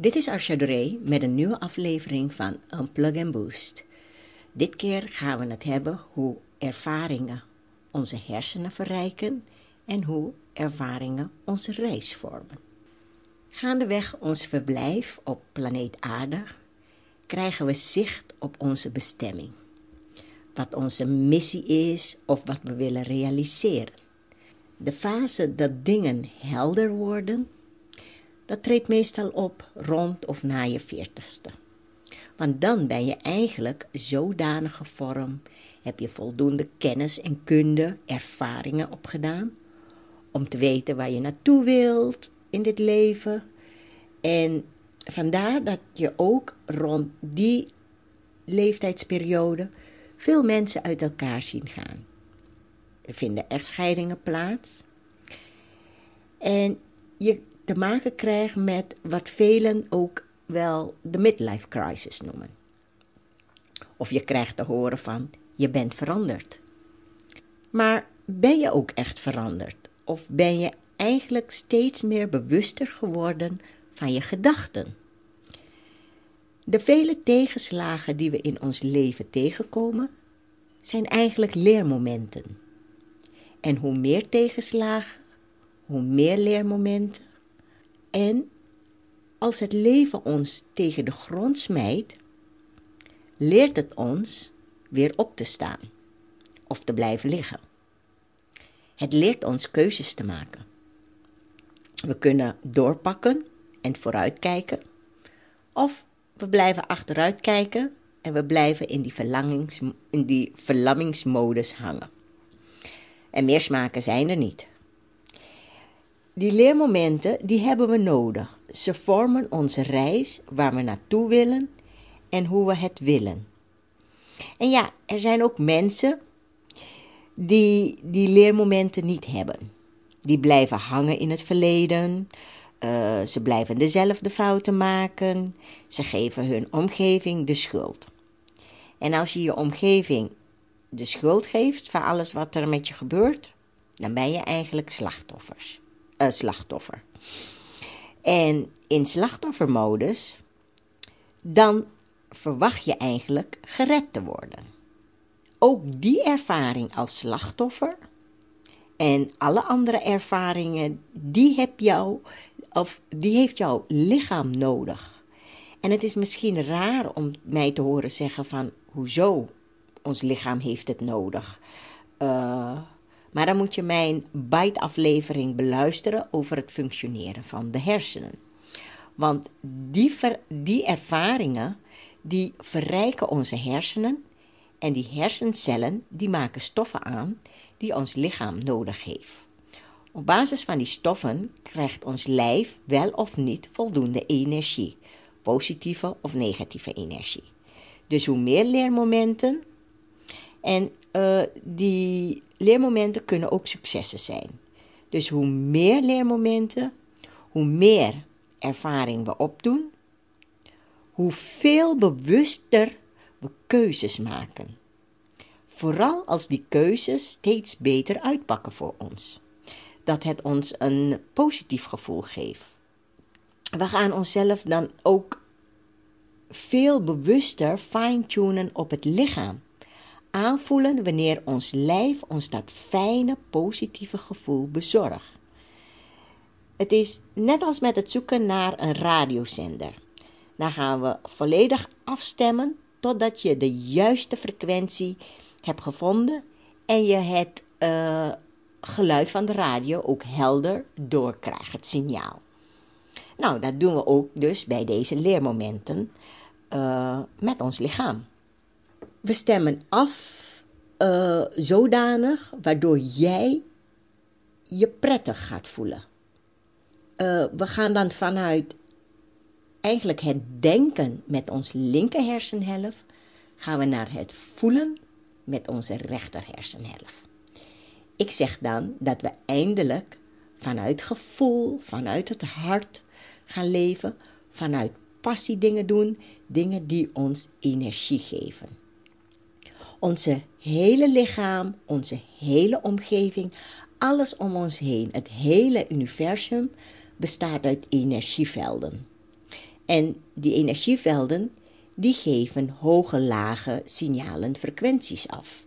Dit is Arsha Doré met een nieuwe aflevering van Unplug and Boost. Dit keer gaan we het hebben hoe ervaringen onze hersenen verrijken en hoe ervaringen onze reis vormen. Gaandeweg ons verblijf op planeet Aarde krijgen we zicht op onze bestemming. Wat onze missie is of wat we willen realiseren. De fase dat dingen helder worden dat treedt meestal op rond of na je veertigste. Want dan ben je eigenlijk zodanig gevormd, heb je voldoende kennis en kunde, ervaringen opgedaan, om te weten waar je naartoe wilt in dit leven. En vandaar dat je ook rond die leeftijdsperiode veel mensen uit elkaar zien gaan. Er vinden echtscheidingen plaats. En je te maken krijgt met wat velen ook wel de midlife crisis noemen. Of je krijgt te horen van je bent veranderd. Maar ben je ook echt veranderd? Of ben je eigenlijk steeds meer bewuster geworden van je gedachten? De vele tegenslagen die we in ons leven tegenkomen, zijn eigenlijk leermomenten. En hoe meer tegenslagen, hoe meer leermomenten, en als het leven ons tegen de grond smijt, leert het ons weer op te staan of te blijven liggen. Het leert ons keuzes te maken. We kunnen doorpakken en vooruitkijken, of we blijven achteruitkijken en we blijven in die, verlangings, in die verlammingsmodus hangen. En meer smaken zijn er niet. Die leermomenten, die hebben we nodig. Ze vormen onze reis waar we naartoe willen en hoe we het willen. En ja, er zijn ook mensen die die leermomenten niet hebben. Die blijven hangen in het verleden. Uh, ze blijven dezelfde fouten maken. Ze geven hun omgeving de schuld. En als je je omgeving de schuld geeft van alles wat er met je gebeurt, dan ben je eigenlijk slachtoffers uh, slachtoffer. En in slachtoffermodus, dan verwacht je eigenlijk gered te worden. Ook die ervaring als slachtoffer en alle andere ervaringen, die, heb jou, of die heeft jouw lichaam nodig. En het is misschien raar om mij te horen zeggen van, hoezo? Ons lichaam heeft het nodig. Uh, maar dan moet je mijn bite-aflevering beluisteren over het functioneren van de hersenen. Want die, die ervaringen, die verrijken onze hersenen. En die hersencellen, die maken stoffen aan die ons lichaam nodig heeft. Op basis van die stoffen krijgt ons lijf wel of niet voldoende energie. Positieve of negatieve energie. Dus hoe meer leermomenten en uh, die leermomenten kunnen ook successen zijn. Dus hoe meer leermomenten, hoe meer ervaring we opdoen, hoe veel bewuster we keuzes maken. Vooral als die keuzes steeds beter uitpakken voor ons. Dat het ons een positief gevoel geeft. We gaan onszelf dan ook veel bewuster fine-tunen op het lichaam aanvoelen wanneer ons lijf ons dat fijne, positieve gevoel bezorgt. Het is net als met het zoeken naar een radiozender. Dan gaan we volledig afstemmen totdat je de juiste frequentie hebt gevonden en je het uh, geluid van de radio ook helder doorkrijgt, het signaal. Nou, dat doen we ook dus bij deze leermomenten uh, met ons lichaam. We stemmen af uh, zodanig waardoor jij je prettig gaat voelen. Uh, we gaan dan vanuit eigenlijk het denken met ons linker hersenhelft, gaan we naar het voelen met onze rechter hersenhelft. Ik zeg dan dat we eindelijk vanuit gevoel, vanuit het hart gaan leven, vanuit passie dingen doen, dingen die ons energie geven. Onze hele lichaam, onze hele omgeving, alles om ons heen, het hele universum bestaat uit energievelden. En die energievelden die geven hoge, lage signalen, frequenties af.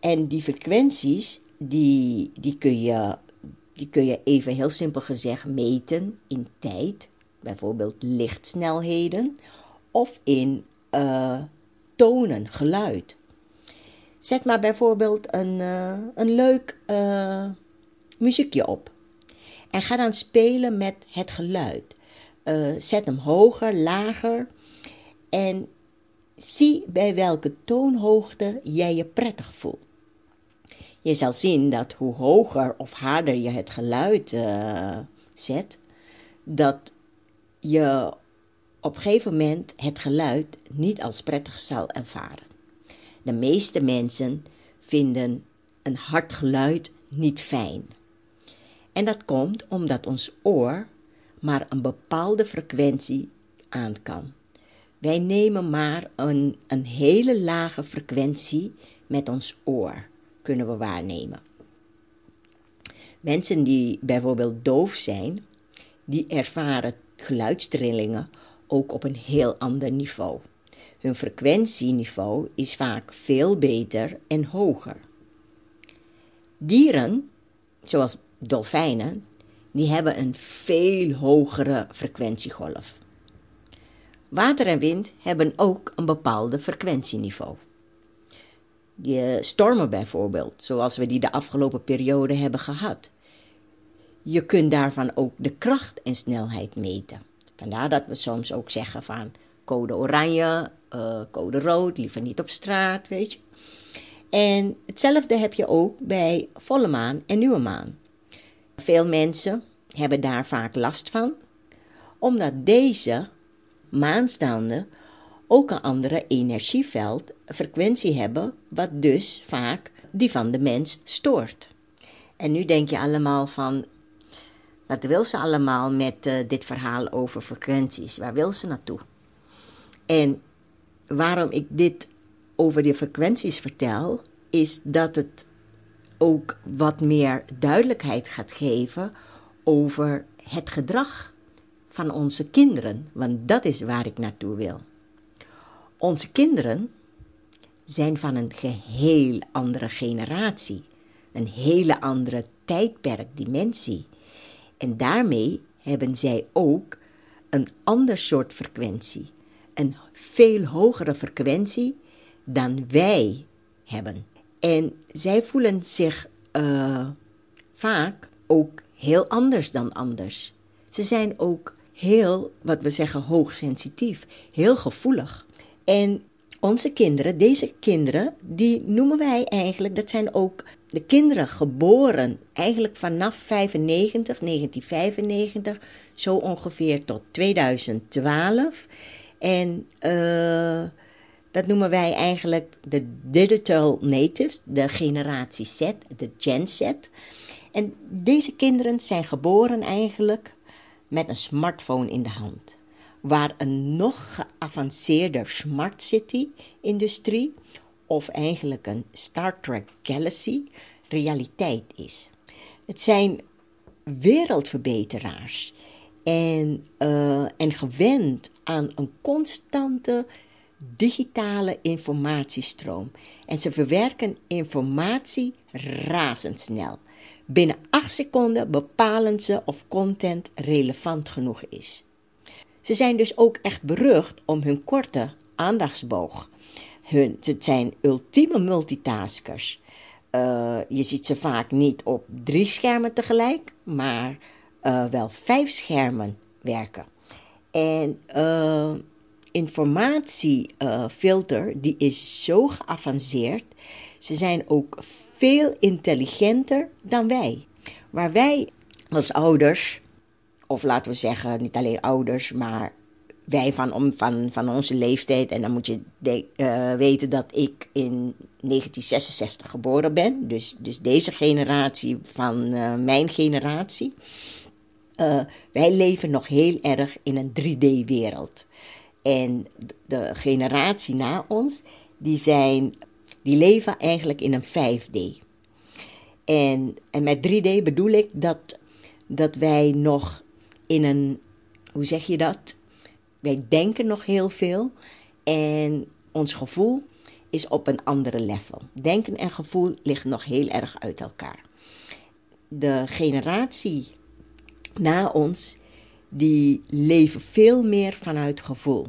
En die frequenties die, die, kun je, die kun je even heel simpel gezegd meten in tijd, bijvoorbeeld lichtsnelheden, of in uh, tonen, geluid. Zet maar bijvoorbeeld een, uh, een leuk uh, muziekje op. En ga dan spelen met het geluid. Uh, zet hem hoger, lager. En zie bij welke toonhoogte jij je prettig voelt. Je zal zien dat hoe hoger of harder je het geluid zet, dat je op een gegeven moment het geluid niet als prettig zal ervaren. De meeste mensen vinden een hard geluid niet fijn. En dat komt omdat ons oor maar een bepaalde frequentie aan kan. Wij nemen maar een, een hele lage frequentie met ons oor, kunnen we waarnemen. Mensen die bijvoorbeeld doof zijn, die ervaren geluidstrillingen ook op een heel ander niveau. Hun frequentieniveau is vaak veel beter en hoger. Dieren, zoals dolfijnen, die hebben een veel hogere frequentiegolf. Water en wind hebben ook een bepaalde frequentieniveau. Die stormen bijvoorbeeld, zoals we die de afgelopen periode hebben gehad. Je kunt daarvan ook de kracht en snelheid meten. Vandaar dat we soms ook zeggen van code oranje, uh, code rood, liever niet op straat, weet je. En hetzelfde heb je ook bij volle maan en nieuwe maan. Veel mensen hebben daar vaak last van, omdat deze maanstanden ook een andere energieveld, frequentie hebben, wat dus vaak die van de mens stoort. En nu denk je allemaal van, wat wil ze allemaal met uh, dit verhaal over frequenties? Waar wil ze naartoe? En waarom ik dit over die frequenties vertel, is dat het ook wat meer duidelijkheid gaat geven over het gedrag van onze kinderen, want dat is waar ik naartoe wil. Onze kinderen zijn van een geheel andere generatie, een hele andere tijdperk, dimensie. En daarmee hebben zij ook een ander soort frequentie, een veel hogere frequentie dan wij hebben. En zij voelen zich uh, vaak ook heel anders dan anders. Ze zijn ook heel, wat we zeggen, hoogsensitief, heel gevoelig. En onze kinderen, deze kinderen, die noemen wij eigenlijk, dat zijn ook de kinderen geboren eigenlijk vanaf 95, 1995, zo ongeveer tot 2012. En uh, dat noemen wij eigenlijk de digital natives, de generatie Z, de Gen Z. En deze kinderen zijn geboren eigenlijk met een smartphone in de hand. Waar een nog geavanceerder smart city-industrie, of eigenlijk een Star Trek Galaxy, realiteit is. Het zijn wereldverbeteraars en, uh, en gewend aan een constante digitale informatiestroom. En ze verwerken informatie razendsnel. Binnen 8 seconden bepalen ze of content relevant genoeg is. Ze zijn dus ook echt berucht om hun korte aandachtsboog. Hun, het zijn ultieme multitaskers. Uh, je ziet ze vaak niet op drie schermen tegelijk, maar uh, wel vijf schermen werken. En uh, informatiefilter die is zo geavanceerd. Ze zijn ook veel intelligenter dan wij. Waar wij als ouders of laten we zeggen, niet alleen ouders, maar wij van, van, van onze leeftijd. En dan moet je uh, weten dat ik in 1966 geboren ben. Dus, dus deze generatie van uh, mijn generatie. Uh, wij leven nog heel erg in een 3D-wereld. En de generatie na ons, die, zijn, die leven eigenlijk in een 5D. En, en met 3D bedoel ik dat, dat wij nog in een, hoe zeg je dat? Wij denken nog heel veel en ons gevoel is op een andere level. Denken en gevoel liggen nog heel erg uit elkaar. De generatie na ons, die leven veel meer vanuit gevoel.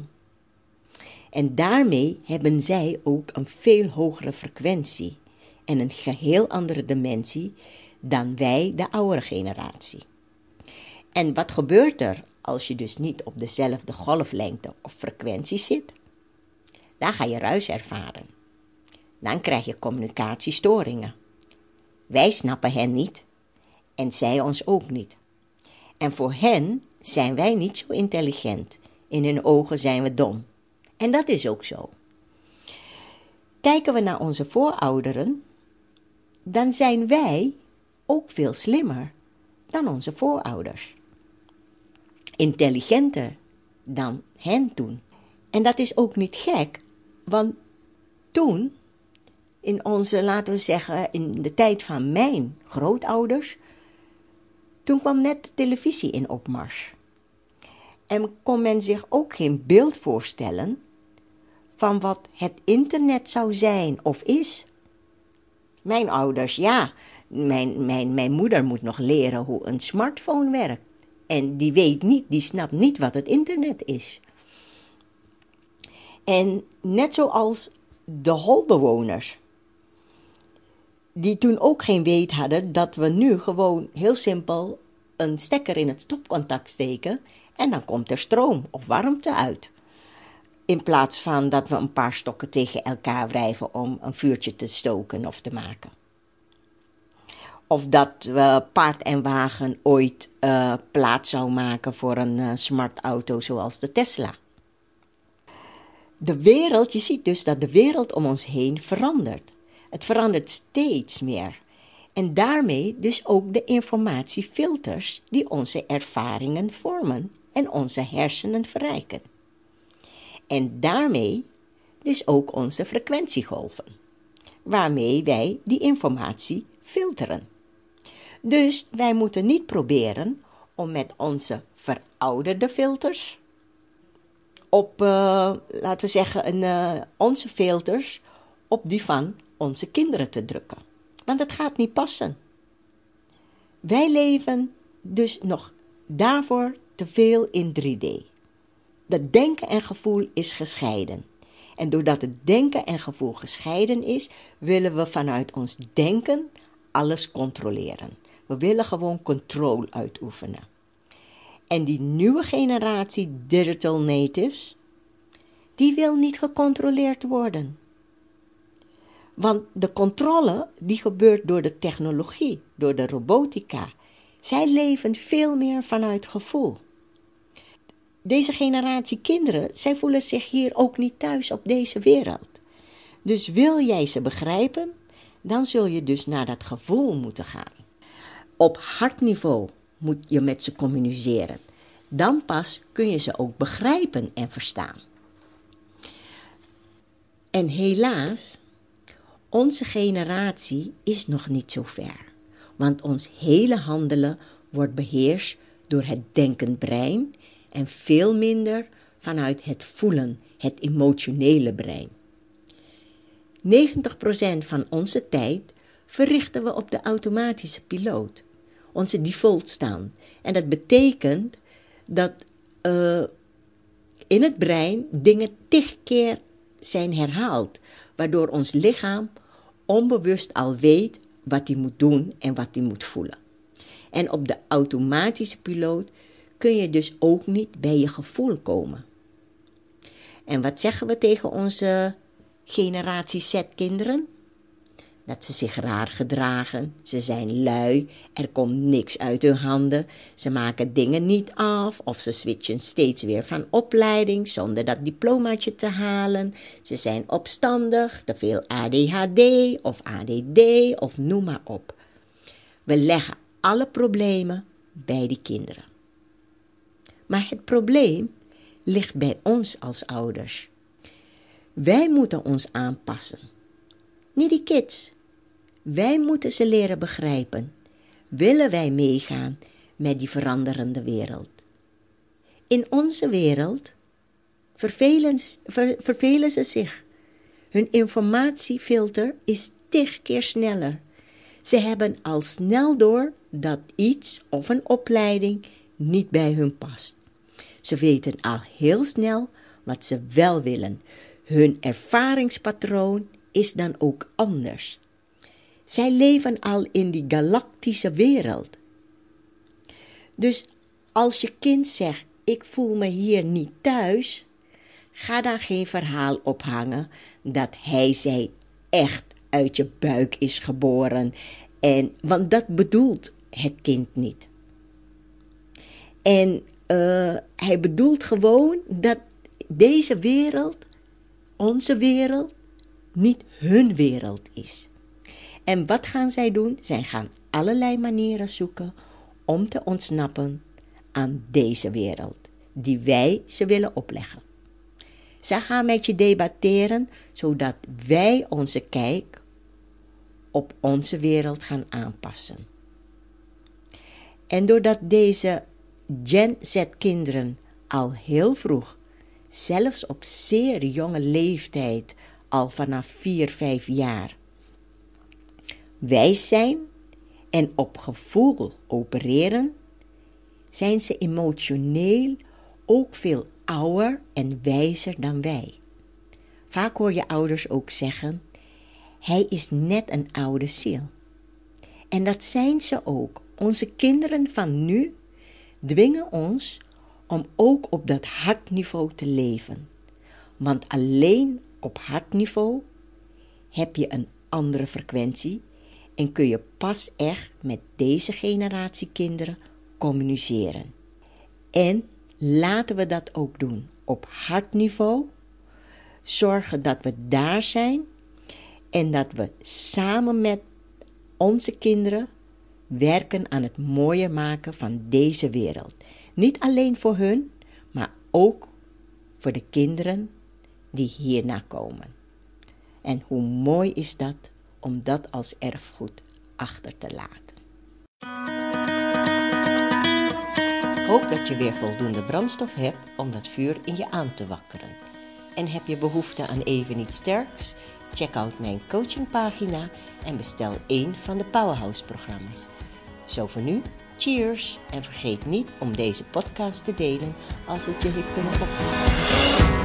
En daarmee hebben zij ook een veel hogere frequentie en een geheel andere dimensie dan wij, de oudere generatie. En wat gebeurt er als je dus niet op dezelfde golflengte of frequentie zit? Dan ga je ruis ervaren. Dan krijg je communicatiestoringen. Wij snappen hen niet en zij ons ook niet. En voor hen zijn wij niet zo intelligent. In hun ogen zijn we dom. En dat is ook zo. Kijken we naar onze voorouderen, dan zijn wij ook veel slimmer dan onze voorouders. Intelligenter dan hen toen. En dat is ook niet gek, want toen, in onze, laten we zeggen, in de tijd van mijn grootouders, toen kwam net de televisie in opmars. En kon men zich ook geen beeld voorstellen van wat het internet zou zijn of is. Mijn ouders, ja, mijn, mijn, mijn moeder moet nog leren hoe een smartphone werkt. En die weet niet, die snapt niet wat het internet is. En net zoals de holbewoners, die toen ook geen weet hadden dat we nu gewoon heel simpel een stekker in het stopcontact steken en dan komt er stroom of warmte uit. In plaats van dat we een paar stokken tegen elkaar wrijven om een vuurtje te stoken of te maken. Of dat we paard en wagen ooit uh, plaats zou maken voor een uh, smart auto zoals de Tesla. De wereld, je ziet dus dat de wereld om ons heen verandert. Het verandert steeds meer. En daarmee dus ook de informatiefilters die onze ervaringen vormen en onze hersenen verrijken. En daarmee dus ook onze frequentiegolven, waarmee wij die informatie filteren. Dus wij moeten niet proberen om met onze verouderde filters op, uh, laten we zeggen, een, uh, onze filters op die van onze kinderen te drukken. Want het gaat niet passen. Wij leven dus nog daarvoor te veel in 3D. Dat denken en gevoel is gescheiden. En doordat het denken en gevoel gescheiden is, willen we vanuit ons denken alles controleren. We willen gewoon controle uitoefenen. En die nieuwe generatie digital natives, die wil niet gecontroleerd worden. Want de controle die gebeurt door de technologie, door de robotica. Zij leven veel meer vanuit gevoel. Deze generatie kinderen, zij voelen zich hier ook niet thuis op deze wereld. Dus wil jij ze begrijpen, dan zul je dus naar dat gevoel moeten gaan. Op hartniveau moet je met ze communiceren. Dan pas kun je ze ook begrijpen en verstaan. En helaas, onze generatie is nog niet zo ver. Want ons hele handelen wordt beheerst door het denkend brein en veel minder vanuit het voelen, het emotionele brein. 90% van onze tijd verrichten we op de automatische piloot, onze default staan. En dat betekent dat uh, in het brein dingen tig keer zijn herhaald, waardoor ons lichaam onbewust al weet wat hij moet doen en wat hij moet voelen. En op de automatische piloot kun je dus ook niet bij je gevoel komen. En wat zeggen we tegen onze generatie Z-kinderen? Dat ze zich raar gedragen, ze zijn lui, er komt niks uit hun handen, ze maken dingen niet af of ze switchen steeds weer van opleiding zonder dat diplomaatje te halen, ze zijn opstandig, te veel ADHD of ADD of noem maar op. We leggen alle problemen bij die kinderen. Maar het probleem ligt bij ons als ouders. Wij moeten ons aanpassen. Niet die kids. Wij moeten ze leren begrijpen. Willen wij meegaan met die veranderende wereld? In onze wereld vervelen, vervelen ze zich. Hun informatiefilter is tig keer sneller. Ze hebben al snel door dat iets of een opleiding niet bij hun past. Ze weten al heel snel wat ze wel willen. Hun ervaringspatroon is dan ook anders. Zij leven al in die galactische wereld. Dus als je kind zegt: Ik voel me hier niet thuis, ga dan geen verhaal ophangen dat hij zij echt uit je buik is geboren. En, want dat bedoelt het kind niet. En uh, hij bedoelt gewoon dat deze wereld, onze wereld, niet hun wereld is. En wat gaan zij doen? Zij gaan allerlei manieren zoeken om te ontsnappen aan deze wereld, die wij ze willen opleggen. Zij gaan met je debatteren, zodat wij onze kijk op onze wereld gaan aanpassen. En doordat deze Gen Z-kinderen al heel vroeg, zelfs op zeer jonge leeftijd, al vanaf 4, 5 jaar, wijs zijn en op gevoel opereren, zijn ze emotioneel ook veel ouder en wijzer dan wij. Vaak hoor je ouders ook zeggen: Hij is net een oude ziel. En dat zijn ze ook. Onze kinderen van nu dwingen ons om ook op dat hartniveau te leven. Want alleen op hartniveau heb je een andere frequentie en kun je pas echt met deze generatie kinderen communiceren. En laten we dat ook doen op hartniveau. Zorgen dat we daar zijn en dat we samen met onze kinderen werken aan het mooier maken van deze wereld. Niet alleen voor hun, maar ook voor de kinderen die hierna komen. En hoe mooi is dat om dat als erfgoed achter te laten. Hoop dat je weer voldoende brandstof hebt om dat vuur in je aan te wakkeren. En heb je behoefte aan even iets sterks? Check out mijn coachingpagina en bestel een van de Powerhouse-programma's. Zo voor nu, cheers! En vergeet niet om deze podcast te delen als het je heeft kunnen opnemen.